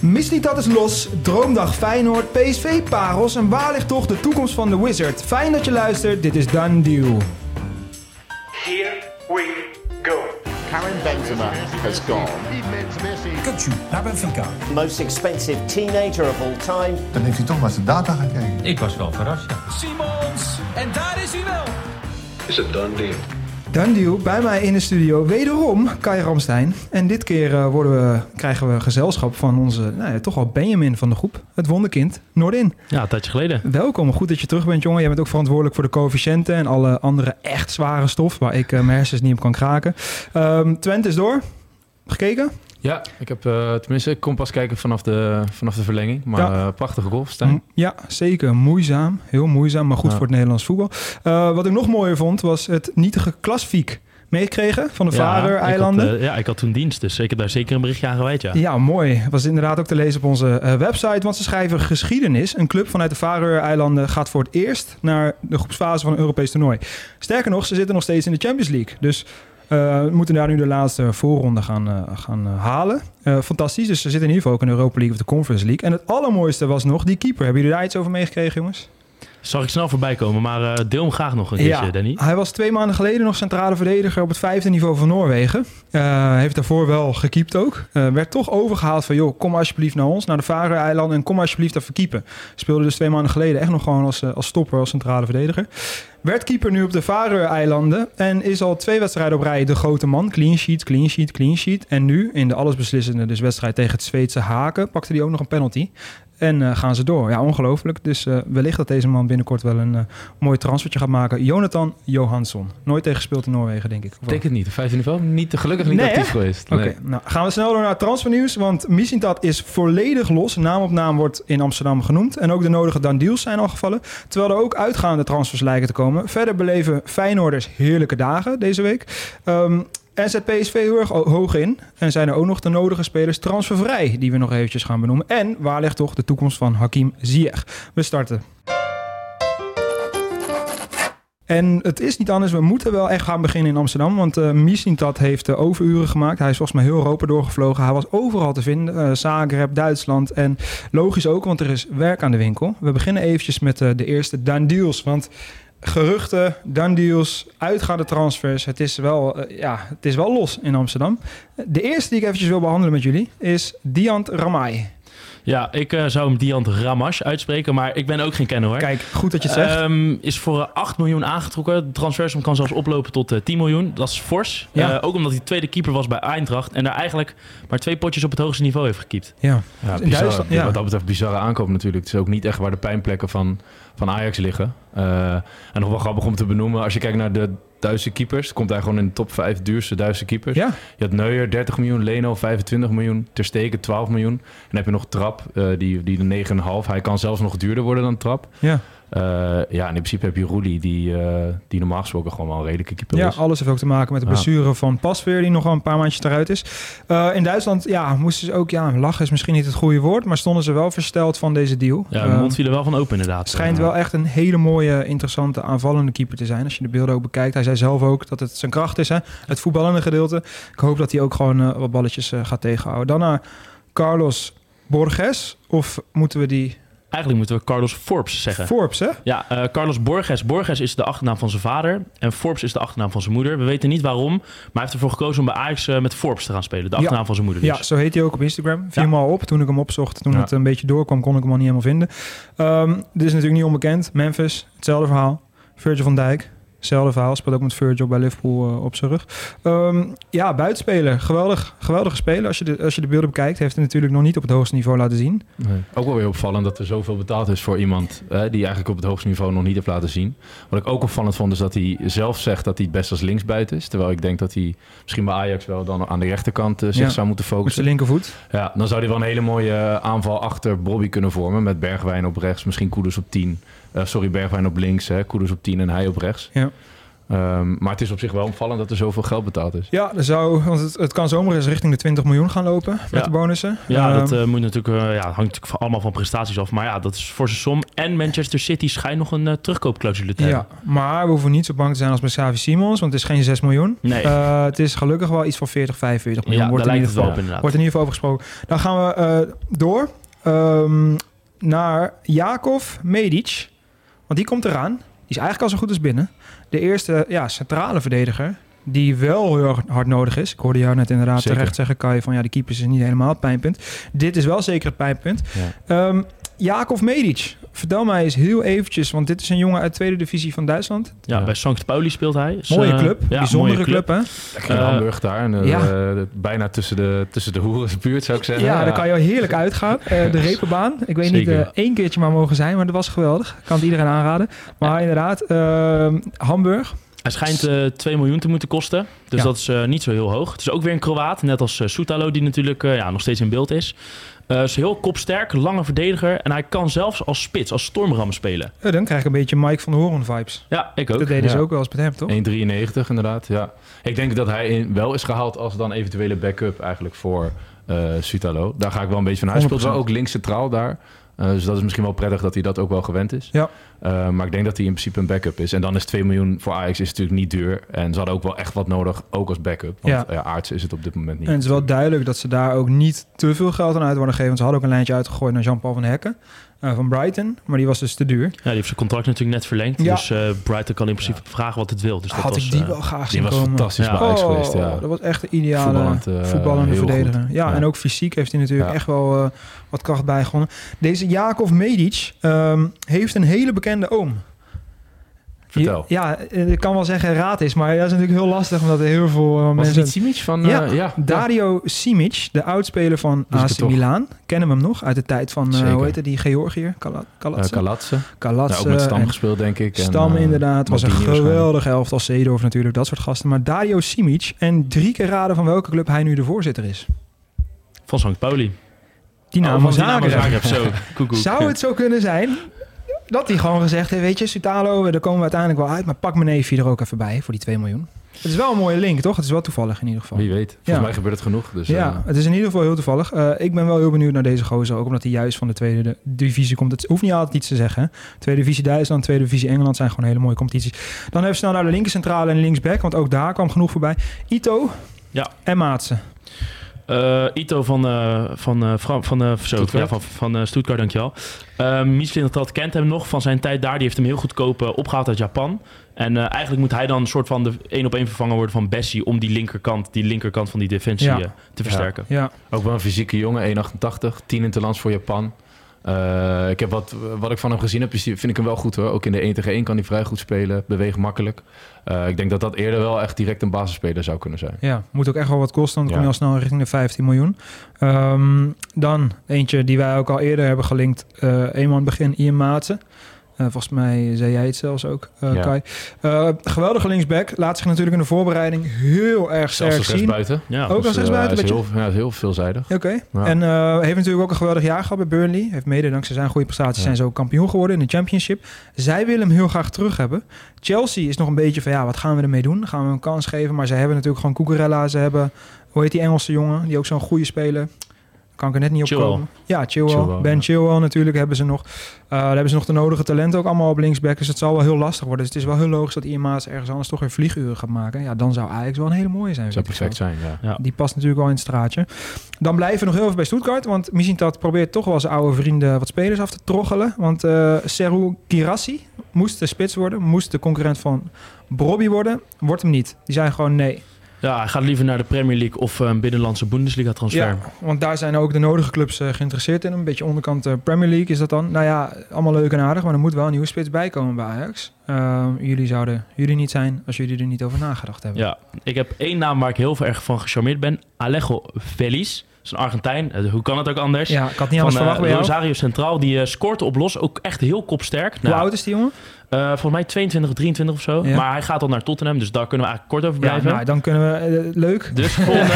Mis niet dat is los, Droomdag Feyenoord, PSV Parels en waar ligt toch de toekomst van de Wizard? Fijn dat je luistert, dit is Done Deal. Here we go. Karim Benzema has gone. Kutsu naar Benfica. Most expensive teenager of all time. Dan heeft hij toch maar zijn data gekeken. Ik was wel verrast, ja. Simons. En daar is hij wel. Is het done deal? Deal, bij mij in de studio wederom Kai Ramstein. En dit keer eh, worden we, krijgen we gezelschap van onze, nou ja, toch wel Benjamin van de groep. Het wonderkind, Noordin. Ja, een tijdje geleden. Welkom, goed dat je terug bent jongen. Jij bent ook verantwoordelijk voor de coëfficiënten en alle andere echt zware stof... waar ik eh, mijn hersens niet op kan kraken. Ehm Twente is door. Gekeken? Ja, ik heb eh, tenminste, ik kom pas kijken vanaf de, vanaf de verlenging. Maar Ja. eh, prachtige golf, Stijn. M- Ja, zeker. Moeizaam. Heel moeizaam, maar goed Ja. voor het Nederlands voetbal. Eh, wat ik nog mooier vond, was het nietige klasfiek meegekregen van de Vader-eilanden. Ik had, eh, ja, ik had toen dienst, dus ik heb daar zeker een berichtje aan gewijd, ja. Ja, mooi. Was inderdaad ook te lezen op onze eh, website. Want ze schrijven geschiedenis. Een club vanuit de Faroe-eilanden gaat voor het eerst naar de groepsfase van een Europees toernooi. Sterker nog, ze zitten nog steeds in de Champions League. Dus eh, we moeten daar nu de laatste voorronde gaan, eh, gaan eh, halen. Fantastisch. Dus ze zitten in ieder geval ook in de Europa League of de Conference League. En het allermooiste was nog die keeper. Hebben jullie daar iets over meegekregen, jongens? Zag ik snel voorbij komen, maar eh, deel hem graag nog een keertje, Danny. Hij was twee maanden geleden nog centrale verdediger op het vijfde niveau van Noorwegen. Eh, heeft daarvoor wel gekiept ook. Eh, werd toch overgehaald van, joh, kom alsjeblieft naar ons, naar de Faroe-eilanden en kom alsjeblieft even keepen. Speelde dus twee maanden geleden echt nog gewoon als, als stopper, als centrale verdediger. Werd keeper nu op de Faroe-eilanden en is al twee wedstrijden op rij de grote man. Clean sheet, clean sheet, clean sheet. En nu, in de allesbeslissende dus wedstrijd tegen het Zweedse Haken, pakte hij ook nog een penalty. En eh, gaan ze door. Ja, ongelooflijk. Dus eh, wellicht dat deze man binnenkort wel een eh, mooi transfertje gaat maken. Jonathan Johansson. Nooit tegen gespeeld in Noorwegen, denk ik. Ik denk het niet. De vijfde niveau, niet, gelukkig niet Nee, actief geweest. Oké, Nee. nou gaan we snel door naar transfernieuws. Want Missintat is volledig los. Naam op naam wordt in Amsterdam genoemd. En ook de nodige dan deals zijn al gevallen. Terwijl er ook uitgaande transfers lijken te komen. Verder beleven Feyenoorders heerlijke dagen deze week. Ehm en zet PSV heel erg ho- hoog in. En zijn er ook nog de nodige spelers transfervrij. Die we nog eventjes gaan benoemen. En waar ligt toch de toekomst van Hakim Ziyech? We starten. En het is niet anders. We moeten wel echt gaan beginnen in Amsterdam. Want eh Mislintat heeft eh, overuren gemaakt. Hij is volgens mij heel Europa doorgevlogen. Hij was overal te vinden. eh Zagreb, Duitsland. En logisch ook, want er is werk aan de winkel. We beginnen eventjes met eh, de eerste deals. Want geruchten, done deals, uitgaande transfers. Het is, wel, eh, ja, het is wel los in Amsterdam. De eerste die ik eventjes wil behandelen met jullie is Diant Ramai. Ja, ik eh, zou hem Diant Ramash uitspreken, maar ik ben ook geen kenner hoor. Kijk, goed dat je het zegt. Ehm, is voor eh, 8 miljoen aangetrokken. De transfersom kan zelfs oplopen tot eh, 10 miljoen. Dat is fors. Ja. Eh, ook omdat hij tweede keeper was bij Eindracht. En daar eigenlijk maar twee potjes op het hoogste niveau heeft gekiept. ja. Ja, bizarre, ja. Wat dat betreft bizarre aankoop natuurlijk. Het is ook niet echt waar de pijnplekken van, van Ajax liggen. Eh, en nog wel grappig om te benoemen. Als je kijkt naar de Duitse keepers, komt hij gewoon in de top 5 duurste Duitse keepers. ja, Je had Neuer 30 miljoen, Leno 25 miljoen, Ter Stegen 12 miljoen. En dan heb je nog Trap, eh, die, die de 9,5. Hij kan zelfs nog duurder worden dan Trap. ja. Eh, ja, en in principe heb je Roelie, die, eh, die normaal gesproken gewoon wel een redelijke keeper Ja, is. alles heeft ook te maken met de Ja. blessure van Pasveer, die nog wel een paar maandjes eruit is. Eh, in Duitsland, ja, moesten ze ook, ja, lachen is misschien niet het goede woord, maar stonden ze wel versteld van deze deal. Ja, de mond viel er wel van open inderdaad. schijnt wel echt een hele mooie, interessante aanvallende keeper te zijn. Als je de beelden ook bekijkt. Hij zei zelf ook dat het zijn kracht is, hè? het voetballende gedeelte. Ik hoop dat hij ook gewoon wat balletjes gaat tegenhouden. Dan naar Carlos Borges, of moeten we die... Eigenlijk moeten we Carlos Forbes zeggen. Forbes, hè? Ja, eh, Carlos Borges. Borges is de achternaam van zijn vader. En Forbes is de achternaam van zijn moeder. We weten niet waarom. Maar hij heeft ervoor gekozen om bij Ajax eh, met Forbes te gaan spelen. De Ja. achternaam van zijn moeder. Ja, Dus. zo heet hij ook op Instagram. Viel Ja. me al op toen ik hem opzocht. Toen Ja. het een beetje doorkwam, kon ik hem al niet helemaal vinden. Ehm, dit is natuurlijk niet onbekend. Memphis, hetzelfde verhaal. Virgil van Dijk, hetzelfde verhaal. Speelt ook met Virgil bij Liverpool eh, op zijn rug. Ehm, ja, buitenspeler. Geweldig, geweldige speler. Als je, de, als je de beelden bekijkt, heeft hij natuurlijk nog niet op het hoogste niveau laten zien. Nee. Ook wel weer opvallend dat er zoveel betaald is voor iemand eh, die eigenlijk op het hoogste niveau nog niet heeft laten zien. Wat ik ook opvallend vond is dat hij zelf zegt dat hij het best als linksbuiten is. Terwijl ik denk dat hij misschien bij Ajax wel dan aan de rechterkant eh, zich Ja. zou moeten Met focussen. zijn linkervoet. Ja, dan zou hij wel een hele mooie eh, aanval achter Bobby kunnen vormen. Met Bergwijn op rechts, misschien Koeders op 10. Eh, sorry, Bergwijn op links, hè. Koeders op 10 en hij op rechts. Ja. Ehm, maar het is op zich wel opvallend dat er zoveel geld betaald is. Ja, er zou, want het, het kan zomaar eens richting de 20 miljoen gaan lopen met Ja. de bonussen. Ja, Ehm, dat eh, moet natuurlijk, eh, ja, hangt natuurlijk van- allemaal van prestaties af. Maar ja, dat is voor zijn som. En Manchester City schijnt nog een terugkoopclausule te ja, hebben. maar we hoeven niet zo bang te zijn als met Xavi Simons, want het is geen 6 miljoen. Nee. Eh, het is gelukkig wel iets van 40, 45 miljoen. Ja, wordt, daar in lijkt ieder het wel geval, op inderdaad. wordt in ieder geval over gesproken. Dan gaan we eh, door ehm, naar Jakov Medic. Want die komt eraan. Die is eigenlijk al zo goed als binnen. De eerste ja, centrale verdediger. Die wel heel hard nodig is. Ik hoorde jou net inderdaad Zeker. terecht zeggen, Kai, van ja, de keepers is niet helemaal het pijnpunt. Dit is wel zeker het pijnpunt. Ehm Jakov Medic, vertel mij eens heel eventjes, want dit is een jongen uit de tweede divisie van Duitsland. Ja, Ja. bij Sankt Pauli speelt hij. Dus, Mooie eh, club, ja, bijzondere mooie club, hè? Lekker in Eh, Hamburg daar. En, eh, ja. eh, bijna tussen de, tussen de hoerenbuurt zou ik zeggen. Ja, daar kan je heerlijk uitgaan. Eh, de repenbaan. Ik weet niet, Zeker. eh, één keertje maar mogen zijn, maar dat was geweldig. Kan het iedereen aanraden. Maar inderdaad, ehm, Hamburg. Hij schijnt eh 2 miljoen te moeten kosten. Dus Ja. dat is eh, niet zo heel hoog. Het is ook weer een Kroaat. Net als uh, Soetalo, die natuurlijk eh, ja, nog steeds in beeld is. Eh is heel kopsterk, lange verdediger. En hij kan zelfs als spits, als stormram spelen. Eh, dan krijg ik een beetje Mike van de Hoorn vibes. Ja, ik ook. Dat deden ze ja. ook wel eens met hem, toch? 1,93 inderdaad, ja. Ik denk dat hij in, wel is gehaald als dan eventuele backup eigenlijk voor eh Sutalo. Daar ga ik wel een beetje van uit. Hij speelt wel 100%. ook links centraal daar. Eh, dus dat is misschien wel prettig dat hij dat ook wel gewend is. Ja. Eh, maar ik denk dat hij in principe een backup is. En dan is 2 miljoen voor Ajax is natuurlijk niet duur. En ze hadden ook wel echt wat nodig, ook als backup. Want Ja. ja. Aarts is het op dit moment niet. En het is wel duidelijk dat ze daar ook niet te veel geld aan uit worden gegeven. Want ze hadden ook een lijntje uitgegooid naar Jean-Paul van Hekken eh, van Brighton. Maar die was dus te duur. Ja, die heeft zijn contract natuurlijk net verlengd. Ja. Dus eh Brighton kan in principe vragen wat het wil. Dus dat Had was, ik die eh, wel graag Die was fantastisch Ja. bij Ajax Oh, geweest, ja. Dat was echt de ideale Voetballend, voetballende, verdediger. Ja, Ja. en ook fysiek heeft hij natuurlijk Ja. echt wel eh, wat kracht bijgewonnen. Deze Jakov Medic ehm, heeft een hele bekende oom. Vertel. Ja, eh, ik kan wel zeggen raad is, maar dat is natuurlijk heel lastig omdat er heel veel eh, Was het mensen... niet Simic van... Ja, eh, ja, Dario Simic, de oudspeler van AC. Milan. Kennen we hem nog uit de tijd van, Zeker. hoe heet het, die Georgiër? Kala- Eh, Kalatse? Kalatse. Ja, Kalatse. ook met Stam en gespeeld, denk ik. En, Stam inderdaad. was een geweldig elftal. Seedorf natuurlijk, dat soort gasten. Maar Dario Simic. En drie keer raden van welke club hij nu de voorzitter is. van Sankt Pauli. Dynamo Oh, van Dynamo Zagreb. Zagreb. Zo. Zou het zo kunnen zijn dat hij gewoon gezegd heeft... weet je, Sutalo, daar komen we uiteindelijk wel uit... maar pak mijn neefje er ook even bij voor die 2 miljoen. Het is wel een mooie link, toch? Het is wel toevallig in ieder geval. Wie weet. Volgens Ja. mij gebeurt het genoeg. Dus, ja, eh, het is in ieder geval heel toevallig. Eh, ik ben wel heel benieuwd naar deze gozer. Ook omdat hij juist van de tweede de- divisie komt. Het hoeft niet altijd iets te zeggen. Hè? Tweede divisie Duitsland, tweede divisie Engeland zijn gewoon hele mooie competities. Dan even snel naar de linkercentrale en linksback. Want ook daar kwam genoeg voorbij. Ito Ja. en Maatsen. Eh, Ito van, eh van, eh, Fra- van, eh, zo, Stuttgart. ja, van, van eh, Stuttgart, dankjewel. Uh, Mies dat kent hem nog van zijn tijd daar. Die heeft hem heel goedkoop eh, opgehaald uit Japan. En eh, eigenlijk moet hij dan een soort van de één op één vervanger worden van Bessie... om die linkerkant, die linkerkant van die defensie Ja. te versterken. Ja, Ook wel een fysieke jongen, 1,88. 10 interlands voor Japan. Eh, ik heb wat, wat ik van hem gezien heb, vind ik hem wel goed hoor. Ook in de 1 tegen 1 kan hij vrij goed spelen. Beweegt makkelijk. Eh, ik denk dat dat eerder wel echt direct een basisspeler zou kunnen zijn. ja, moet ook echt wel wat kosten. Dan kom je al snel richting de 15 miljoen. Ehm, dan eentje die wij ook al eerder hebben gelinkt. eh eenmaal begin, Ian Maatsen. Eh, volgens mij zei jij het zelfs ook, eh, Ja. Kai. Eh, geweldige linksback. Laat zich natuurlijk in de voorbereiding heel erg sterk zien. rechtsbuiten. Ja, Ook als rechtsbuiten, hij is heel, ja, hij is heel veelzijdig. Oké. Ja. En eh, heeft natuurlijk ook een geweldig jaar gehad bij Burnley. Heeft mede dankzij zijn goede prestaties Ja. zijn ze ook kampioen geworden in de Championship. Zij willen hem heel graag terug hebben. Chelsea is nog een beetje van ja, wat gaan we ermee doen? Gaan we hem een kans geven? Maar ze hebben natuurlijk gewoon Cucurella. Ze hebben, hoe heet die Engelse jongen? Die ook zo'n goede speler. Kan ik er net niet op Chilwell. komen. Ja, Chilwell. Chilwell, ben ja. Chilwell natuurlijk hebben ze nog. Eh, daar hebben ze nog de nodige talenten ook allemaal op linksback. Dus het zal wel heel lastig worden. Dus het is wel heel logisch dat Ian Maas ergens anders toch weer vlieguren gaat maken. Ja, dan zou Ajax wel een hele mooie zijn. Dat zou perfect zijn, ja. Ja. Die past natuurlijk wel in het straatje. Dan blijven we nog heel even bij Stuttgart. Want Missintat probeert toch wel zijn oude vrienden wat spelers af te troggelen. Want eh Seru Girassi moest de spits worden. Moest de concurrent van Brobby worden. Wordt hem niet. Die zijn gewoon nee. Ja, hij gaat liever naar de Premier League of eh, een binnenlandse Bundesliga transfer. Ja, want daar zijn ook de nodige clubs eh, geïnteresseerd in. Een beetje onderkant eh, Premier League is dat dan. Nou ja, allemaal leuk en aardig. Maar er moet wel een nieuwe spits bij komen bij Ajax. Eh, jullie zouden jullie niet zijn als jullie er niet over nagedacht hebben. Ja, ik heb één naam waar ik heel erg van gecharmeerd ben. Alejo Feliz. Dat is een Argentijn. Eh, hoe kan het ook anders? Ja, ik had niet van anders eh, verwacht. Rosario Centraal. Die eh, scoort op los. Ook echt heel kopsterk. Hoe Nou, oud is die jongen? Eh, volgens mij 22 of 23 of zo. Ja. Maar hij gaat al naar Tottenham. Dus daar kunnen we eigenlijk kort over Ja, blijven. nou, dan kunnen we... eh, leuk. Dus volgende.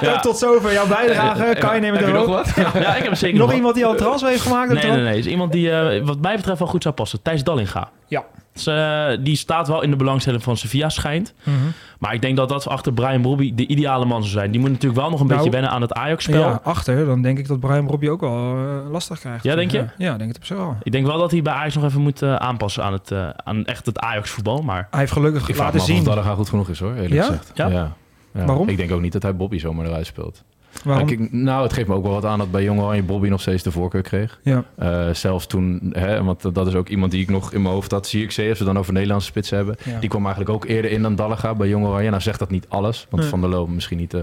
ja. Tot zover jouw bijdrage. Kan je nemen er nog ja, ik heb er zeker Nog wat. iemand die al transfer heeft gemaakt? Nee, de nee, nee. Is iemand die eh, wat mij betreft wel goed zou passen. Thijs Dallinga. Ja, Eh, die staat wel in de belangstelling van Sevilla, schijnt. Mhm. Maar ik denk dat dat achter Brian Robbie de ideale man zou zijn. Die moet natuurlijk wel nog een Nou, beetje wennen aan het Ajax-spel. Ja, achter, dan denk ik dat Brian Robbie ook wel eh, lastig krijgt. Ja, denk je? Ja, ja, denk het op zich wel. Ik denk wel dat hij bij Ajax nog even moet eh, aanpassen aan, het, aan echt het Ajax-voetbal. Maar Hij heeft gelukkig Ik vraag me laten zien. Dallega goed genoeg is hoor, eerlijk Ja? gezegd. Ja? Ja. Waarom? Ik denk ook niet dat hij Bobby zomaar eruit speelt. Waarom? Nou, het geeft me ook wel wat aan dat bij Jong Oranje Bobby nog steeds de voorkeur kreeg. Ja. Eh, zelfs toen, hè, want dat is ook iemand die ik nog in mijn hoofd had. Zie ik ze, als we dan over Nederlandse spitsen hebben. Ja. Die kwam eigenlijk ook eerder in dan Dallega bij Jong Oranje. Nou zegt dat niet alles, want Nee. Van der Loop misschien niet eh,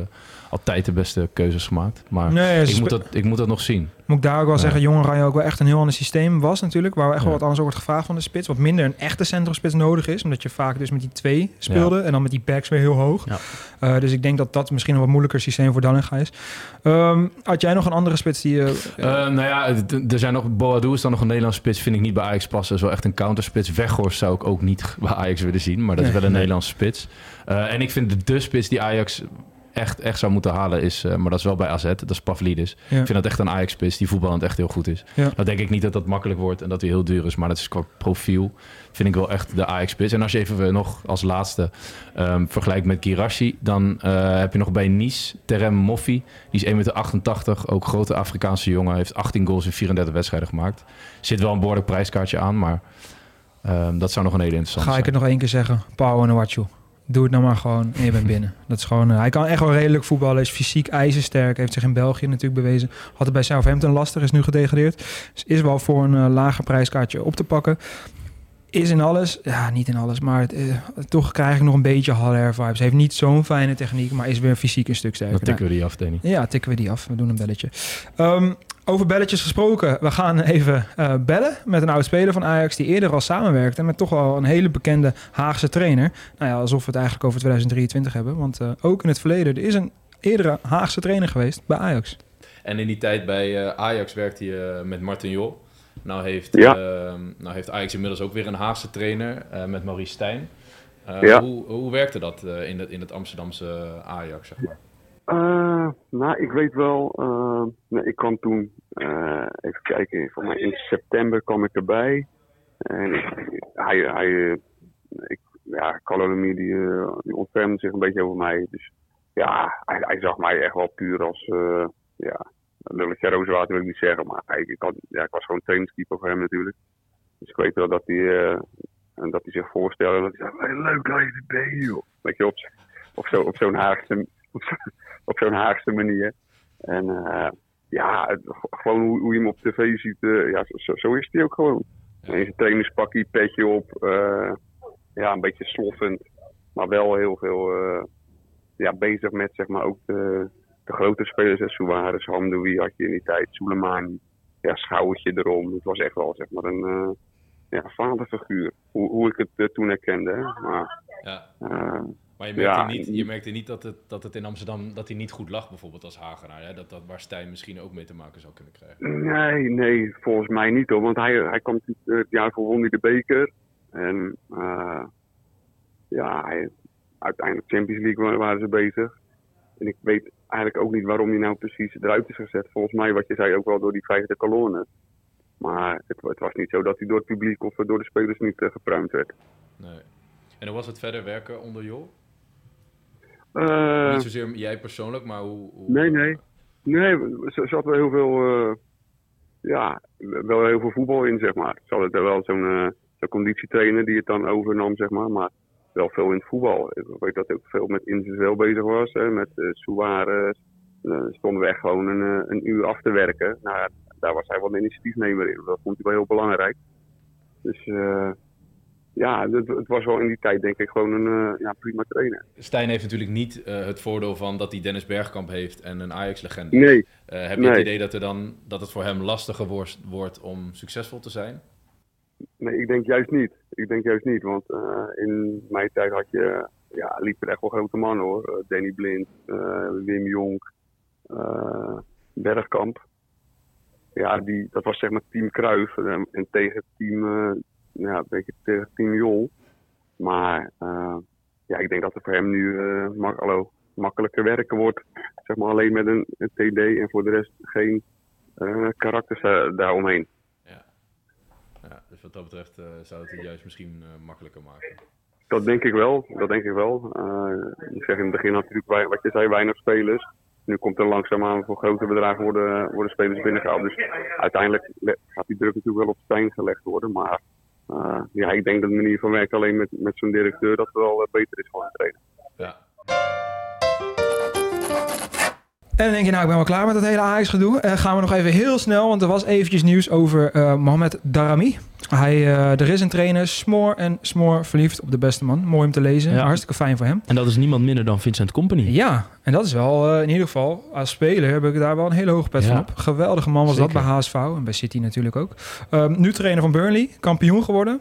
altijd de beste keuzes gemaakt. Maar Nee, ik, moet dat, ik moet dat nog zien. Moet ik daar ook wel Ja. zeggen, Jong Oranje ook wel echt een heel ander systeem was natuurlijk. Waar echt wel Ja. wat anders wordt gevraagd van de spits. Wat minder een echte centrumspits nodig is. Omdat je vaak dus met die twee speelde. En dan met die backs weer heel hoog. Ja. Eh, dus ik denk dat dat misschien een wat moeilijker systeem voor Dallinga is. Ehm, had jij nog een andere spits die... je Eh, nou ja, er zijn nog, Boadu is dan nog een Nederlandse spits. Vind ik niet bij Ajax passen. Dat is wel echt een counterspits. Weghorst zou ik ook niet bij Ajax willen zien. Maar dat is wel een Nee. Nederlandse spits. En ik vind de, de spits die Ajax echt, echt zou moeten halen is... eh, maar dat is wel bij AZ. Dat is Pavlidis. Ik vind dat echt een Ajax-spits die voetballend echt heel goed is. Ja. Nou denk ik niet dat dat makkelijk wordt en dat hij heel duur is. Maar dat is qua profiel vind ik wel echt de Ajax-spits. En als je even eh, nog als laatste ehm, vergelijkt met Girashi... dan eh, heb je nog bij Nice Terem Moffi. Die is 1,88 meter, ook grote Afrikaanse jongen. Heeft 18 goals in 34 wedstrijden gemaakt. Zit wel een behoorlijk prijskaartje aan, maar ehm, dat zou nog een hele interessante Ga ik het nog één keer zeggen. Pauw en. Doe het nou maar gewoon en je bent binnen. Dat is gewoon, eh, hij kan echt wel redelijk voetballen. Is fysiek ijzersterk. Heeft zich in België natuurlijk bewezen. Had het bij Southampton lastig. Is nu gedegradeerd. Dus is wel voor een eh, lager prijskaartje op te pakken. Is in alles, ja niet in alles, maar het, eh, toch krijg ik nog een beetje Haller vibes. Heeft niet zo'n fijne techniek, maar is weer fysiek een stuk sterker. Dan tikken we die af, Danny. Ja, tikken we die af. We doen een belletje. Ehm, over belletjes gesproken. We gaan even eh, bellen met een oud speler van Ajax... die eerder al samenwerkte met toch wel een hele bekende Haagse trainer. Nou ja, alsof we het eigenlijk over 2023 hebben. Want eh, ook in het verleden, er is een eerdere Haagse trainer geweest bij Ajax. En in die tijd bij eh, Ajax werkte hij met Martin Jol. Nou heeft, Ja. ehm, nou heeft Ajax inmiddels ook weer een Haagse trainer eh, met Maurice Stijn. Eh, Ja. hoe, hoe werkte dat eh, in, het, in het Amsterdamse Ajax, zeg maar? Nou, ik weet wel. eh, nee, ik kwam toen, eh, even kijken, voor mij in september kwam ik erbij. En hij, hij ik, ja, Caloremi die, eh, die ontfermde zich een beetje over mij. Dus ja, hij, zag mij echt wel puur als, ja, lulletje rozenwater wil ik niet zeggen. Maar ik, ja, ik was gewoon trainingskeeper voor hem natuurlijk. Dus ik weet wel dat hij, en dat hij zich voorstelde. Dat hij zei, "Hey, leuk dat je er bent, joh. Weet je, op, op, zo, op zo'n Haagse, op zo- op zo'n Haagse manier. En eh, ja, het- gewoon hoe, hoe je hem op tv ziet, eh, ja, zo, zo is hij ook gewoon. In zijn trainingspakje, petje op, eh, ja, een beetje sloffend, maar wel heel veel ja, bezig met zeg maar ook de, de grote spelers. Suarez, Hamdoui had je in die tijd, Soleimani, ja, schouwtje erom. Het was echt wel zeg maar een ja, vaderfiguur, hoe, hoe ik het toen herkende. Hè. Maar, Ja. Maar je merkte, Ja. niet, je merkte niet dat het, dat het in Amsterdam dat hij niet goed lag, bijvoorbeeld als Hagenaar. Hè? Dat, dat waar Stijn misschien ook mee te maken zou kunnen krijgen. Nee, nee, volgens mij niet hoor. Want hij, hij kwam eh, het jaar voor won hij de beker. En eh, ja, hij, uiteindelijk Champions League wa- waren ze bezig. En ik weet eigenlijk ook niet waarom hij nou precies eruit is gezet. Volgens mij, wat je zei, ook wel door die vijfde kolonne. Maar het, het was niet zo dat hij door het publiek of door de spelers niet eh, gepruimd werd. Nee. En hoe was het verder werken onder Jol? Eh, niet zozeer jij persoonlijk, maar hoe... hoe Nee, nee. Nee, er zat wel heel veel, eh, ja, wel heel veel voetbal in, zeg maar. Ze hadden er wel zo'n eh, zo'n conditietrainer die het dan overnam, zeg maar. Maar wel veel in het voetbal. Ik weet dat hij ook veel met individueel bezig was. Hè, met uh, Suarez. Uh, stonden we echt gewoon een, uh, een uur af te werken. Nou, daar was hij wel een initiatiefnemer in. Dat vond hij wel heel belangrijk. Dus uh, ja, het, het, was wel in die tijd denk ik gewoon een ja, prima trainer. Stijn heeft natuurlijk niet uh, het voordeel van dat hij Dennis Bergkamp heeft en een Ajax-legende. Nee. Uh, heb je nee. het idee dat, er dan, dat het voor hem lastiger wordt, wordt om succesvol te zijn? Nee, ik denk juist niet. Ik denk juist niet, want in mijn tijd had je, ja, liepen er echt wel grote mannen hoor. Danny Blind, uh, Wim Jonk, Bergkamp. Ja, die, dat was zeg maar team Kruif en tegen team, ja, een beetje tegen team Jol. Maar ja, ik denk dat het voor hem nu mak allo, makkelijker werken wordt. Zeg maar alleen met een, een TD en voor de rest geen karakters daaromheen. Ja. Ja, dus wat dat betreft eh, zou het het juist misschien eh, makkelijker maken. Dat denk ik wel. Dat denk ik wel. Eh ik zeg in het begin natuurlijk, wat je zei, weinig spelers. Nu komt er langzaamaan voor grote bedragen worden, worden spelers binnengehaald. Dus uiteindelijk gaat die druk natuurlijk wel op steen gelegd worden. Maar eh, ja, ik denk dat de manier van werken alleen met, met zo'n directeur dat wel eh, beter is voor een trainer. Ja. En dan denk je, nou, ik ben wel klaar met het hele Ajax-gedoe. Eh, gaan we nog even heel snel, want er was eventjes nieuws over eh Mohamed Darami. Hij, eh, er is een trainer, Smoor en Smoor verliefd op de beste man. Mooi om te lezen, Ja. hartstikke fijn voor hem. En dat is niemand minder dan Vincent Company. Ja, en dat is wel, eh, in ieder geval, als speler heb ik daar wel een hele hoge pet Ja. van op. Geweldige man was Zeker. dat bij HSV en bij City natuurlijk ook. Ehm, nu trainer van Burnley, kampioen geworden.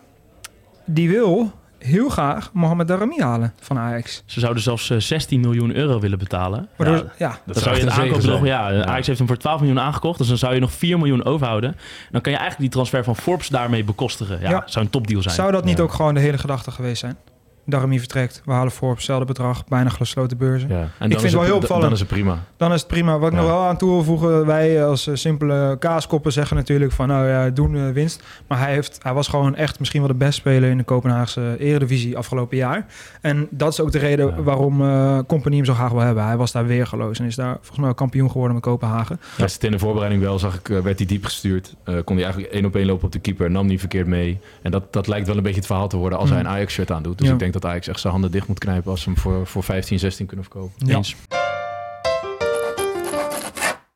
Die wil heel graag Mohamed Darami halen van Ajax. Ze zouden zelfs eh, 16 miljoen euro willen betalen. Ja, ja, Dan zou je aankoopbedrag... Ja, Ajax heeft hem voor 12 miljoen aangekocht. Dus dan zou je nog 4 miljoen overhouden. Dan kan je eigenlijk die transfer van Forbes daarmee bekostigen. Ja, Ja. zou een topdeal zijn. Zou dat niet Ja. ook gewoon de hele gedachte geweest zijn? Darami vertrekt, we halen voor op hetzelfde bedrag, bijna gesloten beurzen. Ja. En vind dan het wel heel opvallend. Dan is het prima. Dan is het prima. Wat ik Ja. nog wel aan toe wil voegen, wij als eh, simpele kaaskoppen zeggen natuurlijk van nou ja, doen eh, winst. Maar hij, heeft, hij was gewoon echt misschien wel de best speler in de Kopenhaagse eredivisie afgelopen jaar. En dat is ook de reden Ja. waarom eh Company hem zo graag wil hebben. Hij was daar weergeloos en is daar volgens mij ook kampioen geworden met Kopenhagen. Ja, zit in de voorbereiding wel, zag ik, werd hij diep gestuurd. Eh, kon hij eigenlijk één op één lopen op de keeper, nam niet verkeerd mee. En dat, dat lijkt wel een beetje het verhaal te worden als Mm. hij een Ajax-shirt aandoet. Dus Ja. ik denk dat Ajax echt zijn handen dicht moet knijpen als ze hem voor, voor 15, 16 kunnen verkopen. Ja. Eens.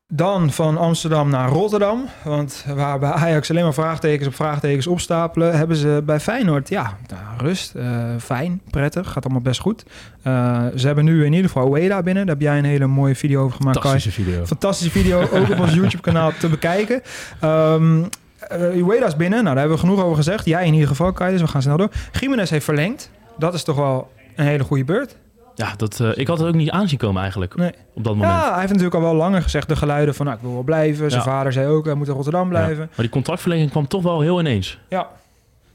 Dan van Amsterdam naar Rotterdam. Want waar bij Ajax alleen maar vraagtekens op vraagtekens opstapelen, hebben ze bij Feyenoord, ja, nou, rust, eh, fijn, prettig, gaat allemaal best goed. Eh, ze hebben nu in ieder geval Ueda binnen. Daar heb jij een hele mooie video over gemaakt, Kai. Fantastische video. Fantastische video, ook op ons YouTube-kanaal te bekijken. Ehm eh, Ueda is binnen, nou daar hebben we genoeg over gezegd. Jij in ieder geval, Kai, dus we gaan snel door. Jiménez heeft verlengd. Dat is toch wel een hele goede beurt. Ja, dat, eh, ik had het ook niet aanzien komen eigenlijk. Nee. Op dat moment. Ja, hij heeft natuurlijk al wel langer gezegd de geluiden van nou, ik wil wel blijven. Zijn Ja. vader zei ook, hij moet in Rotterdam blijven. Maar die contractverlenging kwam toch wel heel ineens. Ja,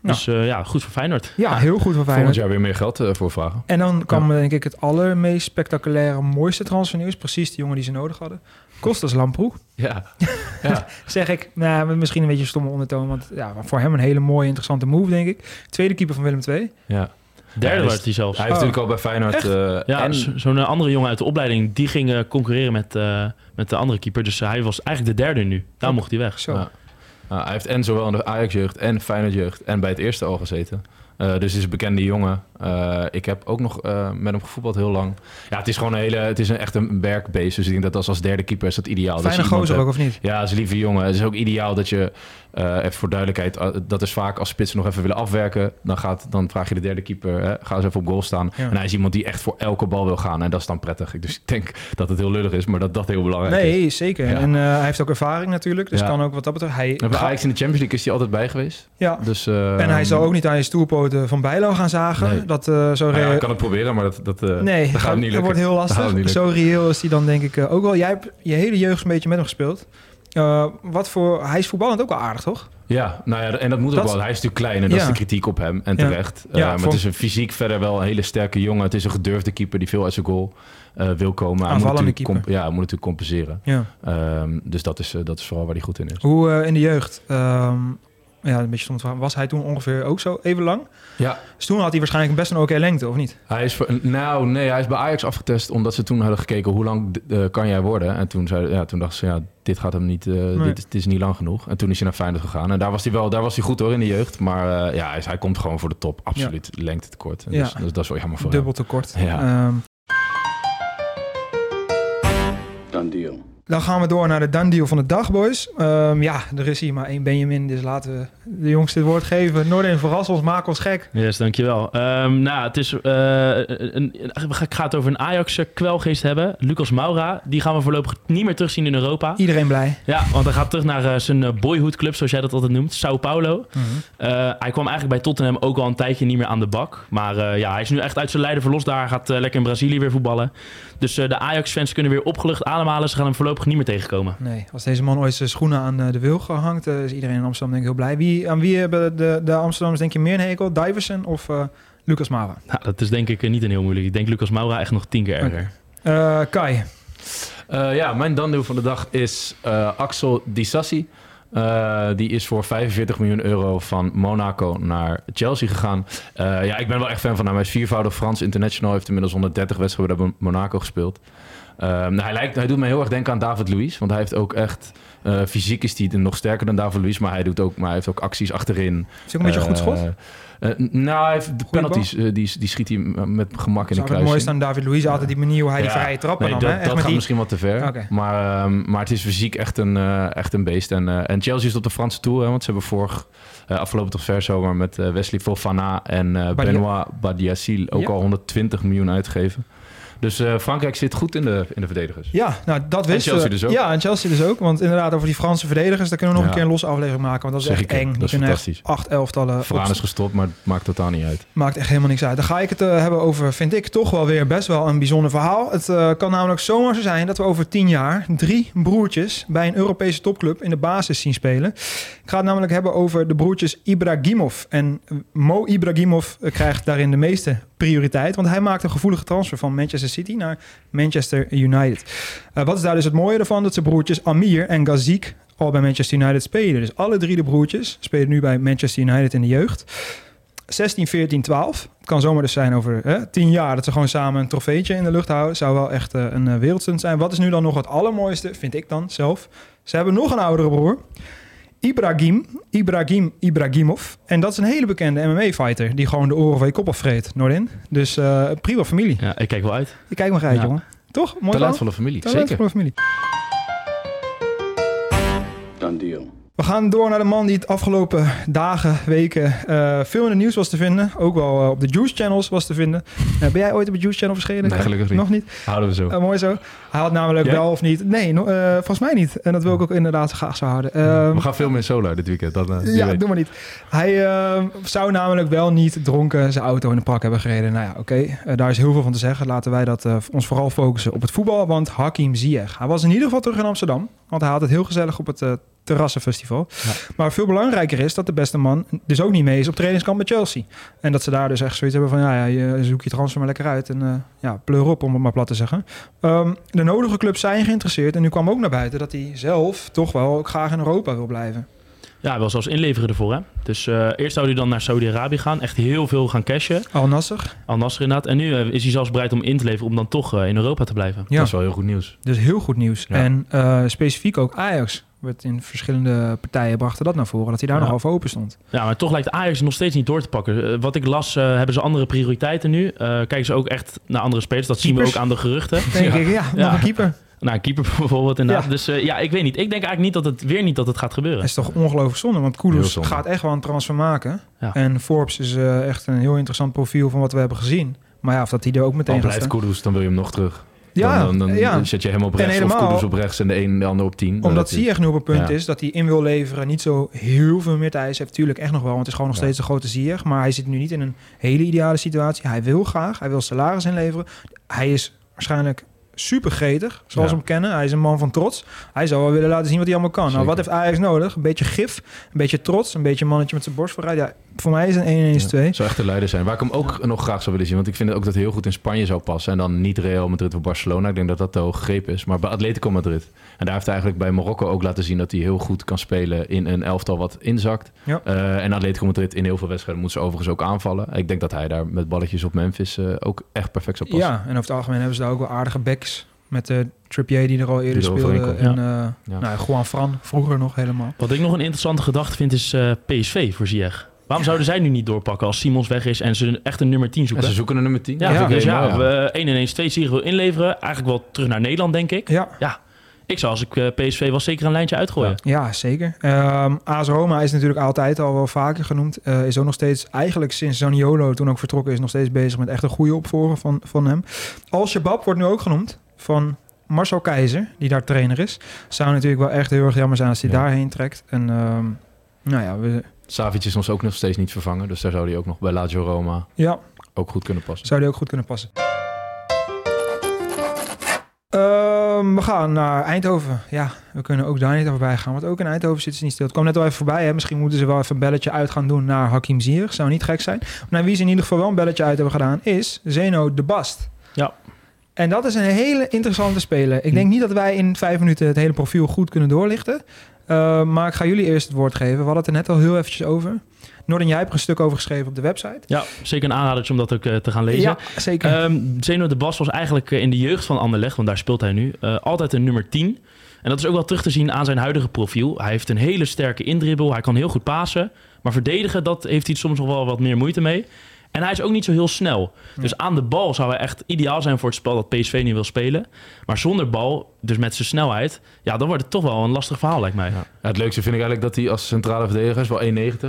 Dus eh, ja, goed voor Feyenoord. ja, heel goed voor Volgend Feyenoord. jaar weer meer geld eh, voor vragen. En dan kwam denk ik het allermeest spectaculaire, mooiste transfernieuws. Precies de jongen die ze nodig hadden. Kostas Lamproe. Ja. ja. Zeg ik, nou, met misschien een beetje een stomme ondertoon. Want ja, voor hem een hele mooie, interessante move, denk ik. Tweede keeper van Willem II. ja. Derde werd hij zelfs. Hij heeft Oh. natuurlijk al bij Feyenoord... Eh, Ja, en, zo- zo'n andere jongen uit de opleiding, die ging eh, concurreren met, eh, met de andere keeper. Dus hij was eigenlijk de derde nu. Daar mocht hij weg. Zo. Ja. Nou, hij heeft en zowel in de Ajax-jeugd en Feyenoord-jeugd en bij het eerste al gezeten. Eh, dus is een bekende jongen. Eh, ik heb ook nog eh, met hem gevoetbald heel lang. Ja, het is gewoon een hele... Het is een, echt een werkbeest. Dus ik denk dat als, als derde keeper is dat ideaal. Fijne gozer ook, of niet? Ja, dat is een lieve jongen. Het is ook ideaal dat je, eh, even voor duidelijkheid, eh, dat is vaak als spitsen nog even willen afwerken. Dan, gaat, dan vraag je de derde keeper, hè, ga eens even op goal staan. Ja. En hij is iemand die echt voor elke bal wil gaan. En dat is dan prettig. Dus ik denk dat het heel lullig is, maar dat dat heel belangrijk is. Nee, zeker. Ja. En eh, hij heeft ook ervaring natuurlijk. Dus Ja. kan ook wat dat betreft... Hij En bij Ajax in de Champions League is hij altijd bij geweest. ja. Dus, En hij zal ook niet aan je stoelpoten van Bijlo gaan zagen. Nee. Dat zo... nou ja, re- ik kan het proberen, maar dat, dat, nee, dat gaat niet dat lukken. wordt heel Dat lastig. Zo reëel is hij dan denk ik ook wel. Jij hebt je hele jeugd een beetje met hem gespeeld. Eh, wat voor... Hij is voetballend ook wel aardig, toch? Ja, nou ja, en dat moet ook Dat- wel. Hij is natuurlijk klein en dat Ja. is de kritiek op hem. En terecht. Ja, Eh, maar voor- het is een fysiek verder wel een hele sterke jongen. Het is een gedurfde keeper die veel uit zijn goal eh, wil komen. Hij moet Aanvallende natuurlijk keeper. comp- ja, hij moet natuurlijk compenseren. Ja. Ehm, dus dat is, dat is vooral waar hij goed in is. Hoe in de jeugd... ehm, ja, een beetje stond Was hij toen ongeveer ook zo even lang? Ja, Dus toen had hij waarschijnlijk best een oké lengte, of niet? hij is, voor, nou nee, hij is bij Ajax afgetest omdat ze toen hadden gekeken hoe lang eh, kan jij worden. En toen, zei, ja, toen dachten ze, ja, dit gaat hem niet, eh, Nee. dit, is- dit is niet lang genoeg. En toen is hij naar Feyenoord gegaan. En daar was hij wel, daar was hij goed hoor in de jeugd. Maar eh, ja, hij, is- hij komt gewoon voor de top. Absoluut lengte tekort. En Ja. Dus, dus dat is wel jammer voor Dubbel tekort. Ja. Ehm, Done deal. Dan gaan we door naar de done deal van de dag, boys. Ehm, ja, er is hier maar één Benjamin, dus laten we de jongste het woord geven. Noordin, verras ons, maak ons gek. Yes, dankjewel. Ehm nou, het is, eh, een, ik ga het over een Ajax-kwelgeest hebben. Lucas Moura, die gaan we voorlopig niet meer terugzien in Europa. Iedereen blij. Ja, want hij gaat terug naar eh, zijn eh, boyhood club, zoals jij dat altijd noemt, Sao Paulo. Eh, hij kwam eigenlijk bij Tottenham ook al een tijdje niet meer aan de bak. Maar ja, hij is nu echt uit zijn lijden verlost daar. Hij gaat lekker in Brazilië weer voetballen. Dus eh, de Ajax-fans kunnen weer opgelucht ademhalen. Ze gaan hem voorlopig niet meer tegenkomen. Nee, als deze man ooit zijn schoenen aan eh, de wilg hangt, eh, is iedereen in Amsterdam denk ik heel blij. Wie, aan wie hebben de, de Amsterdammers denk je meer een hekel? Diversen of eh, Lucas Mara? Nou, dat is denk ik niet een heel moeilijk. Ik denk Lucas Moura echt nog tien keer erger. Eh, Kai, Eh, ja, mijn dandeal van de dag is eh, Axel Disassi. Eh, die is voor 45 miljoen euro van Monaco naar Chelsea gegaan. Eh, ja, ik ben wel echt fan van hem. Hij is viervoudig Frans international. Heeft inmiddels 130 wedstrijden bij Monaco gespeeld. Eh, nou, hij, lijkt, hij doet me heel erg denken aan David Luiz. Want hij heeft ook echt... eh, fysiek is hij nog sterker dan David Luiz. Maar hij, doet ook, maar hij heeft ook acties achterin. Is hij ook een beetje een goed schot? Eh, eh, nou, hij heeft de penalties. eh, die, die schiet hij met gemak in de Zou het mooiste aan David Luiz altijd die manier hoe hij die vrije trappen Nee, nam. dat, hè? Gaat die- misschien wat te ver. Maar, ehm, maar het is fysiek echt een, eh, echt een beest. En, eh, en Chelsea is op de Franse Tour. Hè, want ze hebben vorig, eh, afgelopen toch ver zomer met eh, Wesley Fofana en eh Badia- Benoit Badiachil ook Ja. al 120 miljoen uitgegeven. Dus eh, Frankrijk zit goed in de, in de verdedigers. Ja, nou dat En Chelsea we. dus ook. Ja, en Chelsea dus ook. Want inderdaad, over die Franse verdedigers, daar kunnen we nog Ja. een keer een losse aflevering maken. Want dat is Zeg echt ik eng. dat is fantastisch. acht elftallen. Op- is gestopt, maar het maakt totaal niet uit. Maakt echt helemaal niks uit. Dan ga ik het eh, hebben over, vind ik, toch wel weer best wel een bijzonder verhaal. Het eh, kan namelijk zomaar zo zijn dat we over tien jaar drie broertjes bij een Europese topclub in de basis zien spelen. Ik ga het namelijk hebben over de broertjes Ibrahimov. En Mo Ibrahimov krijgt daarin de meeste prioriteit, want hij maakt een gevoelige transfer van Manchester City naar Manchester United. Eh, wat is daar dus het mooie ervan? Dat zijn broertjes Amir en Gazik al bij Manchester United spelen. Dus alle drie de broertjes spelen nu bij Manchester United in de jeugd. 16, 14, 12. Het kan zomaar dus zijn over hè, 10 jaar dat ze gewoon samen een trofeetje in de lucht houden. Zou wel echt eh, een eh, wereldstunt zijn. Wat is nu dan nog het allermooiste, vind ik dan zelf? Ze hebben nog een oudere broer. Ibrahim, Ibrahim Ibrahimov. En dat is een hele bekende MMA-fighter die gewoon de oren van je kop afvreet, Noordin. Dus eh prima familie. Ja, ik kijk wel uit. Je kijkt maar uit, Ja. jongen. Toch? Mooi? Talentvolle familie, zeker. Talentvolle familie. Done deal. We gaan door naar de man die het afgelopen dagen, weken eh, veel in het nieuws was te vinden. Ook wel eh, op de Juice Channels was te vinden. Eh, ben jij ooit op de Juice Channel verschenen? Nee, gelukkig niet. Nog niet? Houden we zo. Mooi zo. Hij had namelijk Jij? wel of niet... Nee, no- volgens mij niet. En dat wil ik ook inderdaad graag zo houden. Ehm, we gaan veel meer solo dit weekend. Dat, ja, weet. doe maar niet. Hij eh, zou namelijk wel niet dronken zijn auto in de pak hebben gereden. Nou ja, oké. Daar is heel veel van te zeggen. Laten wij dat, ons vooral focussen op het voetbal. Want Hakim Ziyech. Hij was in ieder geval terug in Amsterdam. Want hij had het heel gezellig op het terrassenfestival. Maar veel belangrijker is dat de beste man dus ook niet mee is op trainingskamp met Chelsea. En dat ze daar dus echt zoiets hebben van... ja, ja je zoek je transfer maar lekker uit. En eh, ja, pleur op, om het maar plat te zeggen. Ehm, de nodige clubs zijn geïnteresseerd. En nu kwam ook naar buiten dat hij zelf toch wel ook graag in Europa wil blijven. Ja, wil zelfs inleveren ervoor. Hè? Dus eh, eerst zou hij dan naar Saudi-Arabië gaan. Echt heel veel gaan cashen. Al Nasser. Al Nasser inderdaad. En nu eh, is hij zelfs bereid om in te leveren om dan toch in Europa te blijven. Ja. Dat is wel heel goed nieuws. Dus heel goed nieuws. Ja. En eh, specifiek ook Ajax. Werd in verschillende partijen brachten dat naar voren. Dat hij daar Ja. nog over open stond. Ja, maar toch lijkt Ajax nog steeds niet door te pakken. Eh, wat ik las, eh, hebben ze andere prioriteiten nu. Eh, kijken ze ook echt naar andere spelers. Dat zien we ook aan de geruchten. Denk ik, ja, nog Ja. een keeper. Nou, een keeper bijvoorbeeld inderdaad. Ja. Dus ja, ik weet niet. Ik denk eigenlijk niet dat het weer niet dat het gaat gebeuren. Dat is toch ongelooflijk zonde. Want zonde. gaat echt wel een transfer maken. Ja. En Forbes is echt een heel interessant profiel van wat we hebben gezien. Maar ja, of dat hij er ook meteen Dan gaat blijft. Kudus, dan wil je hem nog terug. Ja, dan, dan, dan ja. zet je hem op rechts of helemaal- Kudus op rechts en de een de ander op tien. Omdat Dat- Ziyech nu op een punt Ja. is dat hij in wil leveren. Niet zo heel veel meer tijd heeft. Tuurlijk echt nog wel, want het is gewoon nog steeds een grote Ziyech. Maar hij zit nu niet in een hele ideale situatie. Hij wil graag, hij wil salaris inleveren. Hij is waarschijnlijk super gretig, zoals we hem kennen. Hij is een man van trots. Hij zou wel willen laten zien wat hij allemaal kan. Nou, wat heeft Ajax nodig? Een beetje gif, een beetje trots, een beetje een mannetje met zijn borst vooruit. Ja, voor mij is een 1 1 2 Ja, zou echt de leider zijn. Waar ik hem ook nog graag zou willen zien. Want ik vind ook dat hij heel goed in Spanje zou passen. En dan niet Real Madrid of Barcelona. Ik denk dat dat te hoog gegrepen is. Maar bij Atletico Madrid. En daar heeft hij eigenlijk bij Marokko ook laten zien... dat hij heel goed kan spelen in een elftal wat inzakt. Ja. Eh, en Atletico Madrid in heel veel wedstrijden moet ze overigens ook aanvallen. Ik denk dat hij daar met balletjes op Memphis eh, ook echt perfect zou passen. Ja, en over het algemeen hebben ze daar ook wel aardige backs. Met de Trippier die er al eerder er speelde. En eh Ja. nou, Juan Fran, vroeger nog helemaal. Wat ik nog een interessante gedachte vind is eh, PSV voor Ziyech. Waarom zouden zij nu niet doorpakken als Simons weg is en ze echt een nummer 10 En zoeken? ze zoeken een nummer 10. Ja, Ja, dus ja, we 1 en 1 2 Ziyech wil inleveren. Eigenlijk wel terug naar Nederland, denk ik. Ja, Ik zou als ik eh, PSV was zeker een lijntje uitgooien. Ja, zeker. Ehm AS Roma is natuurlijk altijd al wel vaker genoemd. Eh, is ook nog steeds, eigenlijk sinds Zaniolo toen ook vertrokken is, nog steeds bezig met echt een goede opvolger van, van hem. Al-Shabaab wordt nu ook genoemd van Marcel Keizer, die daar trainer is. Zou natuurlijk wel echt heel erg jammer zijn als hij Ja. daarheen trekt. En ehm, nou ja, we, Savic is ons ook nog steeds niet vervangen. Dus daar zou hij ook nog bij Lazio Roma ja, ook goed kunnen passen. zou die ook goed kunnen passen. Ehm, we gaan naar Eindhoven. Ja, we kunnen ook daar niet over bij gaan. Want ook in Eindhoven zitten ze niet stil. Het kwam net al even voorbij. Hè. Misschien moeten ze wel even een belletje uit gaan doen naar Hakim Ziyech. Zou niet gek zijn. Naar wie ze in ieder geval wel een belletje uit hebben gedaan is Zeno de Bast. Ja. En dat is een hele interessante speler. Ik denk niet dat wij in vijf minuten het hele profiel goed kunnen doorlichten. Uh, maar ik ga jullie eerst het woord geven. We hadden het er net al heel eventjes over. Noorden, jij hebt er een stuk over geschreven op de website. Ja, zeker een aanradertje om dat ook uh, te gaan lezen. Ja, zeker. Um, Zeno de Bas was eigenlijk uh, in de jeugd van Anderlecht, want daar speelt hij nu, uh, altijd een nummer 10. En dat is ook wel terug te zien aan zijn huidige profiel. Hij heeft een hele sterke indribbel, hij kan heel goed pasen. Maar verdedigen, dat heeft hij soms nog wel wat meer moeite mee. En hij is ook niet zo heel snel. Dus aan de bal zou hij echt ideaal zijn voor het spel dat PSV nu wil spelen. Maar zonder bal, dus met zijn snelheid, ja, dan wordt het toch wel een lastig verhaal, lijkt mij. Ja. het leukste vind ik eigenlijk dat hij als centrale verdediger is wel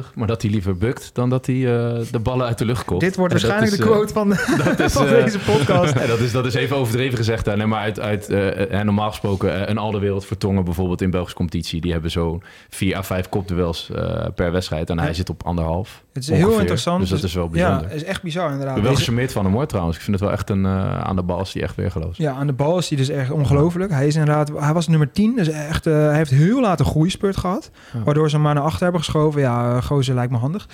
1,90, maar dat hij liever bukt dan dat hij uh, de ballen uit de lucht komt. Dit wordt waarschijnlijk is, de quote van, is, van deze podcast. ja, dat, is, dat is even overdreven gezegd. Nee, maar uit, uit uh, normaal gesproken, een al de wereld vertongen bijvoorbeeld in Belgische competitie, die hebben zo'n 4 à 5 kopduels uh, per wedstrijd en hij zit op anderhalf. Het is ongeveer. heel interessant. Dus dat is wel bijzonder. Ja, is echt bizar inderdaad. Ik ben wel gecharmeerd van hem hoor trouwens. Ik vind het wel echt een... Uh, aan de bal is hij echt weergeloos. Ja, aan de bal is hij dus echt ongelooflijk. Hij is inderdaad... Hij was nummer 10. Dus echt... Uh, hij heeft heel laat een groeispurt gehad. Waardoor ze hem maar naar achter hebben geschoven. Ja, uh, gozer lijkt me handig.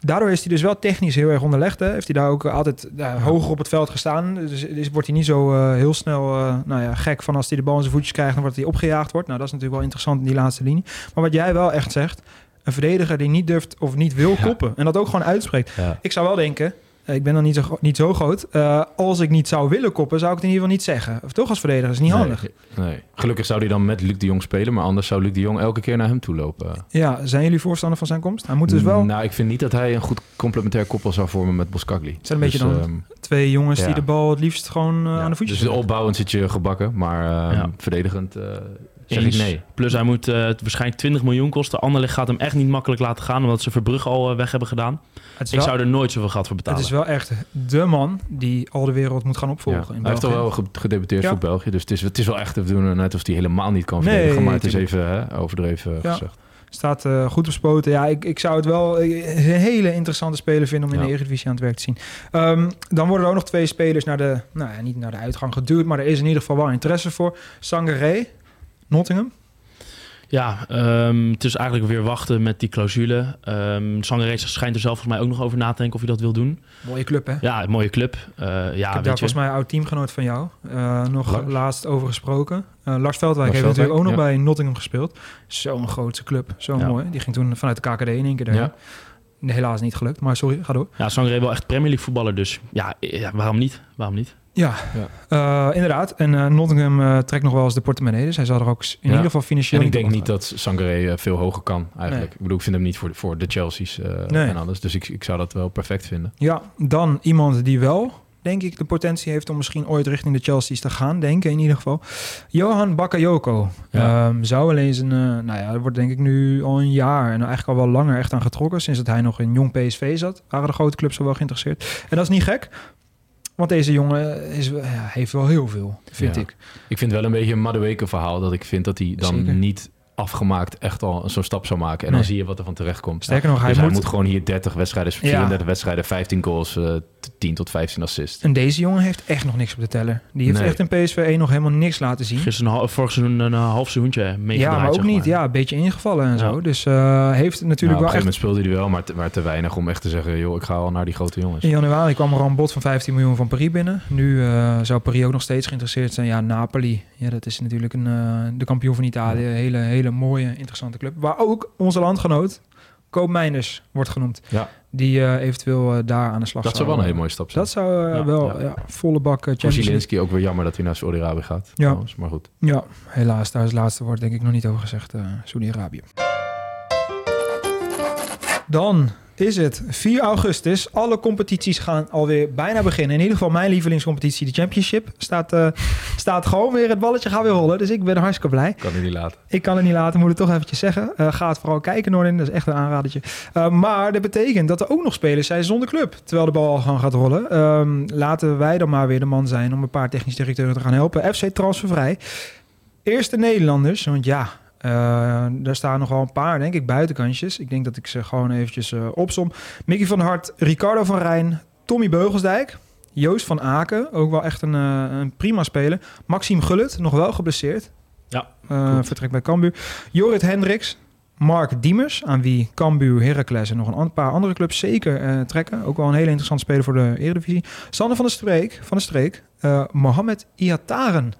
Daardoor is hij dus wel technisch heel erg onderlegd. Hè. Heeft hij daar ook altijd ja, hoger op het veld gestaan. Dus, dus wordt hij niet zo uh, heel snel nou ja, gek van als hij de bal in zijn voetjes krijgt... dan wordt hij opgejaagd wordt. Nou, dat is natuurlijk wel interessant in die laatste linie. Maar wat jij wel echt zegt... een verdediger die niet durft of niet wil koppen... en dat ook gewoon uitspreekt. Ja. Ik zou wel denken... Ik ben dan niet zo, niet zo groot. Uh, als ik niet zou willen koppen, zou ik het in ieder geval niet zeggen. Of toch als verdediger is niet nee, handig. Nee. Gelukkig zou hij dan met Luc de Jong spelen, maar anders zou Luc de Jong elke keer naar hem toe lopen. Ja, zijn jullie voorstander van zijn komst? Hij moet dus wel. Nou, ik vind niet dat hij een goed complementair koppel zou vormen met Boskagli. Het zijn een dus, beetje dan um, twee jongens ja. die de bal het liefst gewoon uh, ja. aan de voetjes. Dus opbouwend zit je gebakken, maar uh, ja. verdedigend. Zeg Eens. ik nee. Plus hij moet uh, waarschijnlijk 20 miljoen kosten. Anderlecht gaat hem echt niet makkelijk laten gaan, omdat ze Verbrugge al uh, weg hebben gedaan. Ik wel, zou er nooit zoveel geld voor betalen. Het is wel echt de man die al de wereld moet gaan opvolgen. Ja. In hij heeft al wel gedebuteerd ja. voor België, dus het is, het is wel echt te doen net of hij helemaal niet kan verdedigen. Nee, maar het is even hè, overdreven ja. gezegd. Staat uh, goed bespoten. Ja, ik, ik zou het wel een hele interessante speler vinden om in ja. de Eredivisie aan het werk te zien. Um, dan worden er ook nog twee spelers naar de, nou ja, niet naar de uitgang geduwd, maar er is in ieder geval wel interesse voor. Sangaré, Nottingham. Ja, um, het is eigenlijk weer wachten met die clausule. Um, schijnt er zelf volgens mij ook nog over na te denken of hij dat wil doen. Mooie club, hè? Ja, een mooie club. Uh, ja, ik heb daar volgens mij een oud teamgenoot van jou uh, nog Lars. laatst over gesproken. Uh, Lars Veldwijk Lars heeft natuurlijk ook nog ja. bij Nottingham gespeeld. Zo'n grootse club, zo ja. mooi. Die ging toen vanuit de KKD in één keer daar. Helaas niet gelukt, maar sorry, ga door. Ja, Sangaré wel echt Premier League voetballer, dus ja, ja waarom niet? Waarom niet? Ja, ja. Uh, inderdaad. En uh, Nottingham uh, trekt nog wel eens de portemonnee. Dus hij zal er ook in ja. ieder geval financieel En ik denk niet dat Sangaré veel hoger kan eigenlijk. Nee. Ik bedoel, ik vind hem niet voor de, voor de Chelsea's nee. en alles. Dus ik, ik zou dat wel perfect vinden. Ja, dan iemand die wel, denk ik, de potentie heeft om misschien ooit richting de Chelsea's te gaan. Denken in ieder geval. Johan Bakayoko. Ja. Um, zou wel eens een, nou ja, er wordt denk ik nu al een jaar en eigenlijk al wel langer echt aan getrokken. Sinds dat hij nog in jong PSV zat, waren de grote clubs al wel geïnteresseerd. En dat is niet gek. Want deze jongen is, ja, heeft wel heel veel, vind ja. ik. Ik vind wel een beetje een Madueke verhaal. Dat ik vind dat hij dan Zeker. niet afgemaakt echt al zo'n stap zou maken. En Nee. dan zie je wat er van terecht komt. Sterker nog, hij dus hij moet- gewoon hier 30 wedstrijden, 34 wedstrijden, 15 goals, eh, 10 tot 15 assists. En deze jongen heeft echt nog niks op de teller. Die heeft Nee. echt in PSV 1 nog helemaal niks laten zien. Gisteren vorig seizoen een uh, half seizoentje meegedraaid. Ja, maar ook zeg niet. Ja, een beetje ingevallen en Ja. zo. Dus uh, heeft natuurlijk Nou, op een wel gegeven echt... moment speelde hij wel, maar te, maar te weinig om echt te zeggen... joh, ik ga al naar die grote jongens. In januari kwam er al een bod van 15 miljoen van Paris binnen. Nu uh, zou Paris ook nog steeds geïnteresseerd zijn. Ja, Napoli. Ja, dat is natuurlijk een, uh, de kampioen van Italië. Een hele, hele mooie, interessante club. Waar ook onze landgenoot, Koop wordt genoemd. Ja, Die uh, eventueel uh, daar aan de slag dat zou wel een hele mooie stap zijn. Dat zou uh, Ja, wel ja. ja. volle bak uh, Voor Champions League. Zielinski ook weer jammer dat hij naar Saudi-Arabië gaat. Ja. trouwens, Maar goed. Ja, helaas. Daar is het laatste woord denk ik nog niet over gezegd. uh, Saudi-Arabië. Dan is het 4 augustus. Alle competities gaan alweer bijna beginnen. In ieder geval mijn lievelingscompetitie, de Championship, staat, uh, staat gewoon weer. Het balletje gaat weer rollen. Dus ik ben hartstikke blij. Kan hij niet laten. Ik kan het niet laten, moet het toch eventjes zeggen. Uh, ga het vooral kijken, Noordin. Dat is echt een aanradertje. Uh, maar dat betekent dat er ook nog spelers zijn zonder club. Terwijl de bal al gewoon gaat rollen. Um, laten wij dan maar weer de man zijn om een paar technisch directeuren te gaan helpen. FC Transfervrij. Eerste Nederlanders, want ja... Uh, daar staan nogal een paar, denk ik, buitenkantjes. Ik denk dat ik ze gewoon eventjes uh, opsom. Mickey van der Hart, Ricardo van Rijn, Tommy Beugelsdijk... Joost van Aken, ook wel echt een, uh, een prima speler. Maxime Gullit, nog wel geblesseerd. Ja, vertrekt bij Cambuur. Jorrit Hendricks, Mark Diemers, aan wie Cambuur, Heracles en nog een paar andere clubs zeker eh, trekken. Ook wel een hele interessante speler voor de Eredivisie. Sander van de Streek, van de Streek eh, Mohamed Iataren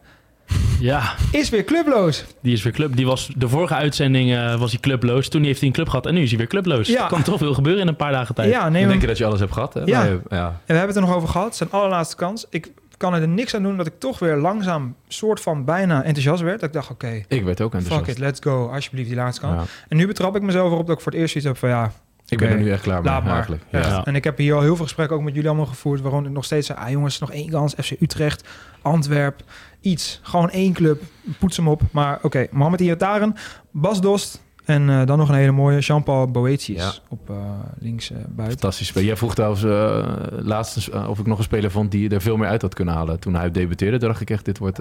Ja, is weer clubloos. die is weer club. Die was de vorige uitzending eh, was hij clubloos. Toen heeft hij een club gehad en nu is hij weer clubloos. Ja. Er kan toch veel gebeuren in een paar dagen tijd. Ja, je dat je alles hebt gehad, hè? Ja. Nee, ja. En we hebben het er nog over gehad. Zijn allerlaatste kans. Ik kan er niks aan doen dat ik toch weer langzaam soort van bijna enthousiast werd. Dat ik dacht, oké, Ik werd ook fuck enthousiast. it, let's go. Alsjeblieft die laatste kans. Ja. En nu betrap ik mezelf erop dat ik voor het eerst zoiets heb van ja, Ik ben er nu echt klaar mee, laat maar. eigenlijk. Ja. Ja. En ik heb hier al heel veel gesprekken ook met jullie allemaal gevoerd. Waarom ik nog steeds zei, ah jongens, nog één kans. FC Utrecht, Antwerp, iets. Gewoon één club, poets hem op. Maar oké, Mohamed Iataren, Bas Dost en eh, dan nog een hele mooie Jean-Paul Boetius Ja. op eh, links eh, buiten. Fantastisch. Jij vroeg trouwens uh, laatst of ik nog een speler vond die er veel meer uit had kunnen halen. Toen hij debuteerde, dacht ik echt, dit wordt...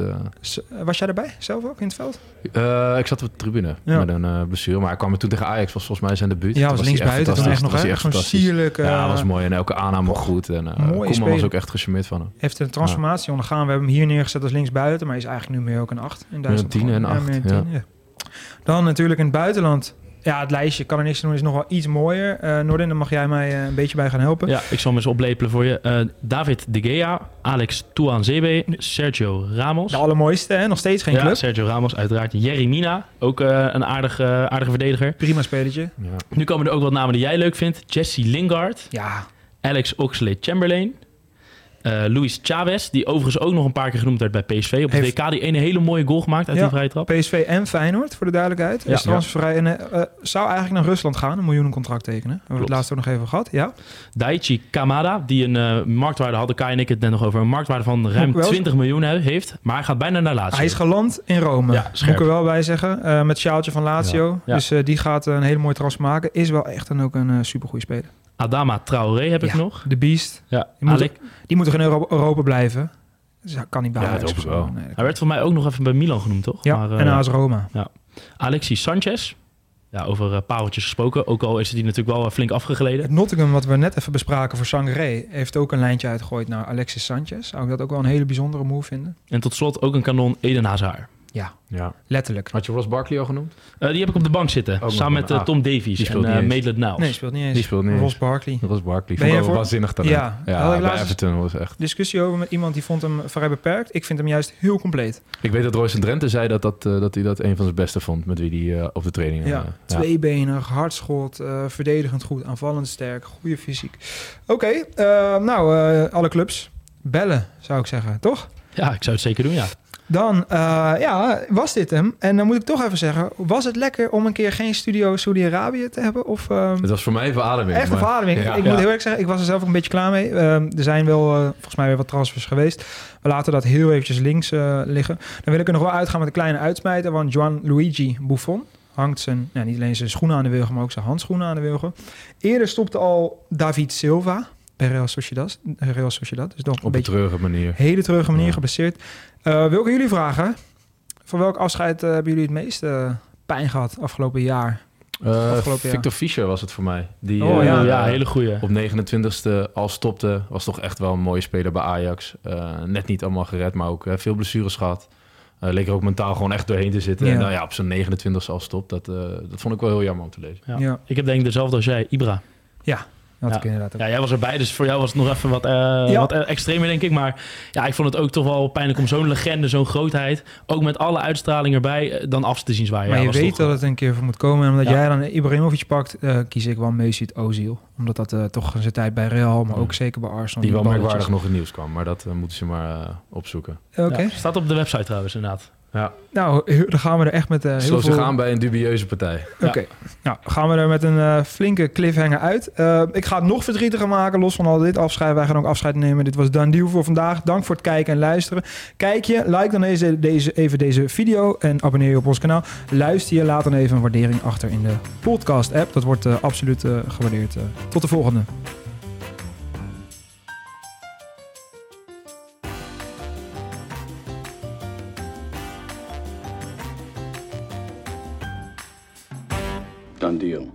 Was jij erbij zelf ook in het veld? ik zat op de tribune Ja. met een blessure. Maar hij kwam er toen tegen Ajax, was volgens mij zijn debuut. Ja, was hij links buiten. Toen echt nog was echt zo'n sierlijk. Ja, was mooi. En elke aanname goed. En uh, mooie Koeman was ook echt gecharmeerd van hem. heeft een transformatie ondergaan. We hebben hem hier neergezet als linksbuiten, maar hij is eigenlijk nu meer ook een 8 in Duitsland. tien en Gewoon, acht, meer een ja. Dan natuurlijk in het buitenland. Ja, het lijstje kan er niks aan doen, is nog wel iets mooier. Eh Noordin, daar mag jij mij eh, een beetje bij gaan helpen. Ja, ik zal hem eens oplepelen voor je. Eh, David De Gea, Alex Tuanzebe, Sergio Ramos. De allermooiste, hè? nog steeds geen ja, club. Sergio Ramos uiteraard. Jerry Mina, ook eh, een aardige, aardige verdediger. Prima spelertje. Ja. Nu komen er ook wat namen die jij leuk vindt. Jesse Lingard, Ja, Alex Oxlade-Chamberlain. Eh Luis Chavez, die overigens ook nog een paar keer genoemd werd bij PSV. Op het WK die ene hele mooie goal gemaakt uit Ja. die vrije trap. PSV en Feyenoord, voor de duidelijkheid. Ja. is transfervrij en eh, eh, zou eigenlijk naar Rusland gaan, een miljoenencontract tekenen. Hebben we het Klopt. laatst ook nog even gehad. Ja, Daichi Kamada, die een eh, marktwaarde, hadden Kai en ik het net nog over, een marktwaarde van ruim Ook wel- 20 miljoen he- heeft. Maar hij gaat bijna naar Lazio. hij is geland in Rome. Ja, Moet ik er wel bij zeggen. met sjaaltje van Lazio. Ja. Dus die gaat een hele mooie transfer maken. Is wel echt een, ook een supergoeie speler. Adama Traoré heb ik Ja. nog. De Beast. Ja, Die moet, Alec- die moet toch in Euro- Europa blijven? Dus hij kan niet bij Ja, Ajax dat hoop of ik zo. wel. Nee, hij werd voor mij ook nog even bij Milan genoemd, toch? Ja, Maar, eh, en AS Roma. Alexis Sanchez. Ja, over eh, pareltjes gesproken. Ook al is die natuurlijk wel eh, flink afgegleden. Het Nottingham, wat we net even bespraken voor Sangaré, heeft ook een lijntje uitgegooid naar Alexis Sanchez. Zou ik dat ook wel een hele bijzondere move vinden? En tot slot ook een kanon Eden Hazard. Ja, Ja. letterlijk. Had je Ross Barkley al genoemd? Eh, die heb ik op de bank zitten. samen met eh, Tom Davies die en speelt uh, niet eens. Maitland Niles. Nee, speelt niet eens. Die speelt niet Ross. Barkley. Ross Barkley. Ben Vond je ik wel voor- waanzinnig talent. Ja, Ja, ik bij Everton was echt... Discussie over met iemand die vond hem vrij beperkt. Ik vind hem juist heel compleet. Ik weet dat Royce Drenthe zei dat, dat, eh, dat hij dat een van zijn beste vond met wie hij eh, op de training... Ja, eh, tweebenig, hardschot, eh, verdedigend goed, aanvallend sterk, goede fysiek. Oké, eh, nou, eh, alle clubs. Bellen, zou ik zeggen, toch? Ja, ik zou het zeker doen, ja. Dan, eh, ja, was dit hem? En dan moet ik toch even zeggen, was het lekker om een keer geen studio Saudi-Arabië te hebben? Of ehm, Het was voor mij verademing. echt een maar- verademing? Ja. ik Ja. moet heel erg zeggen, ik was er zelf ook een beetje klaar mee. Ehm, er zijn wel eh, volgens mij weer wat transfers geweest. We laten dat heel eventjes links eh, liggen. Dan wil ik er nog wel uitgaan met een kleine uitsmijter. Want Gianluigi Buffon hangt zijn, nou, niet alleen zijn schoenen aan de wilgen, maar ook zijn handschoenen aan de wilgen. Eerder stopte al David Silva bij Real Sociedad. Real Sociedad. Dus nog een Op een treurige manier. hele treurige manier Ja. geblesseerd. Eh wil ik jullie vragen, voor welk afscheid eh, hebben jullie het meeste pijn gehad afgelopen jaar? Eh, Afgelopen jaar. Victor Fischer was het voor mij. Die Oh, eh, ja. ja, hele goeie. op 29e al stopte. Was toch echt wel een mooie speler bij Ajax. Eh, net niet allemaal gered, maar ook eh, veel blessures gehad. Eh leek er ook mentaal gewoon echt doorheen te zitten. Ja. En nou ja, op zijn 29e al stopt. Dat, eh, dat vond ik wel heel jammer om te lezen. Ja. Ja. Ik heb denk ik dezelfde als jij, Ibra. Dat Ja. ik inderdaad ook. Ja, jij was erbij, dus voor jou was het nog even wat, eh Ja. wat eh, extremer, denk ik. Maar ja, ik vond het ook toch wel pijnlijk om zo'n legende, zo'n grootheid... ook met alle uitstraling erbij, eh, dan af te zien zwaaien. Maar Ja, je weet toch, dat het een keer voor moet komen. En omdat Ja. jij dan Ibrahimovic pakt, eh, kies ik wel Mesut Ozil. Omdat dat eh, toch zijn tijd bij Real, maar ook zeker bij Arsenal. Die wel merkwaardig nog in het nieuws kwam. Maar dat moeten ze maar opzoeken. Oké. Staat op de website trouwens, inderdaad. Ja. Nou, dan gaan we er echt met eh, heel Sloot veel... zich aan bij een dubieuze partij. Oké, nou gaan we er met een eh, flinke cliffhanger uit. Eh, ik ga het nog verdrietiger maken, los van al dit afscheid. Wij gaan ook afscheid nemen. Dit was Dan Deal voor vandaag. Dank voor het kijken en luisteren. Kijk je, like dan deze, deze, even deze video en abonneer je op ons kanaal. Luister je, laat dan even een waardering achter in de podcast-app. Dat wordt eh, absoluut eh, gewaardeerd. tot de volgende. Done deal.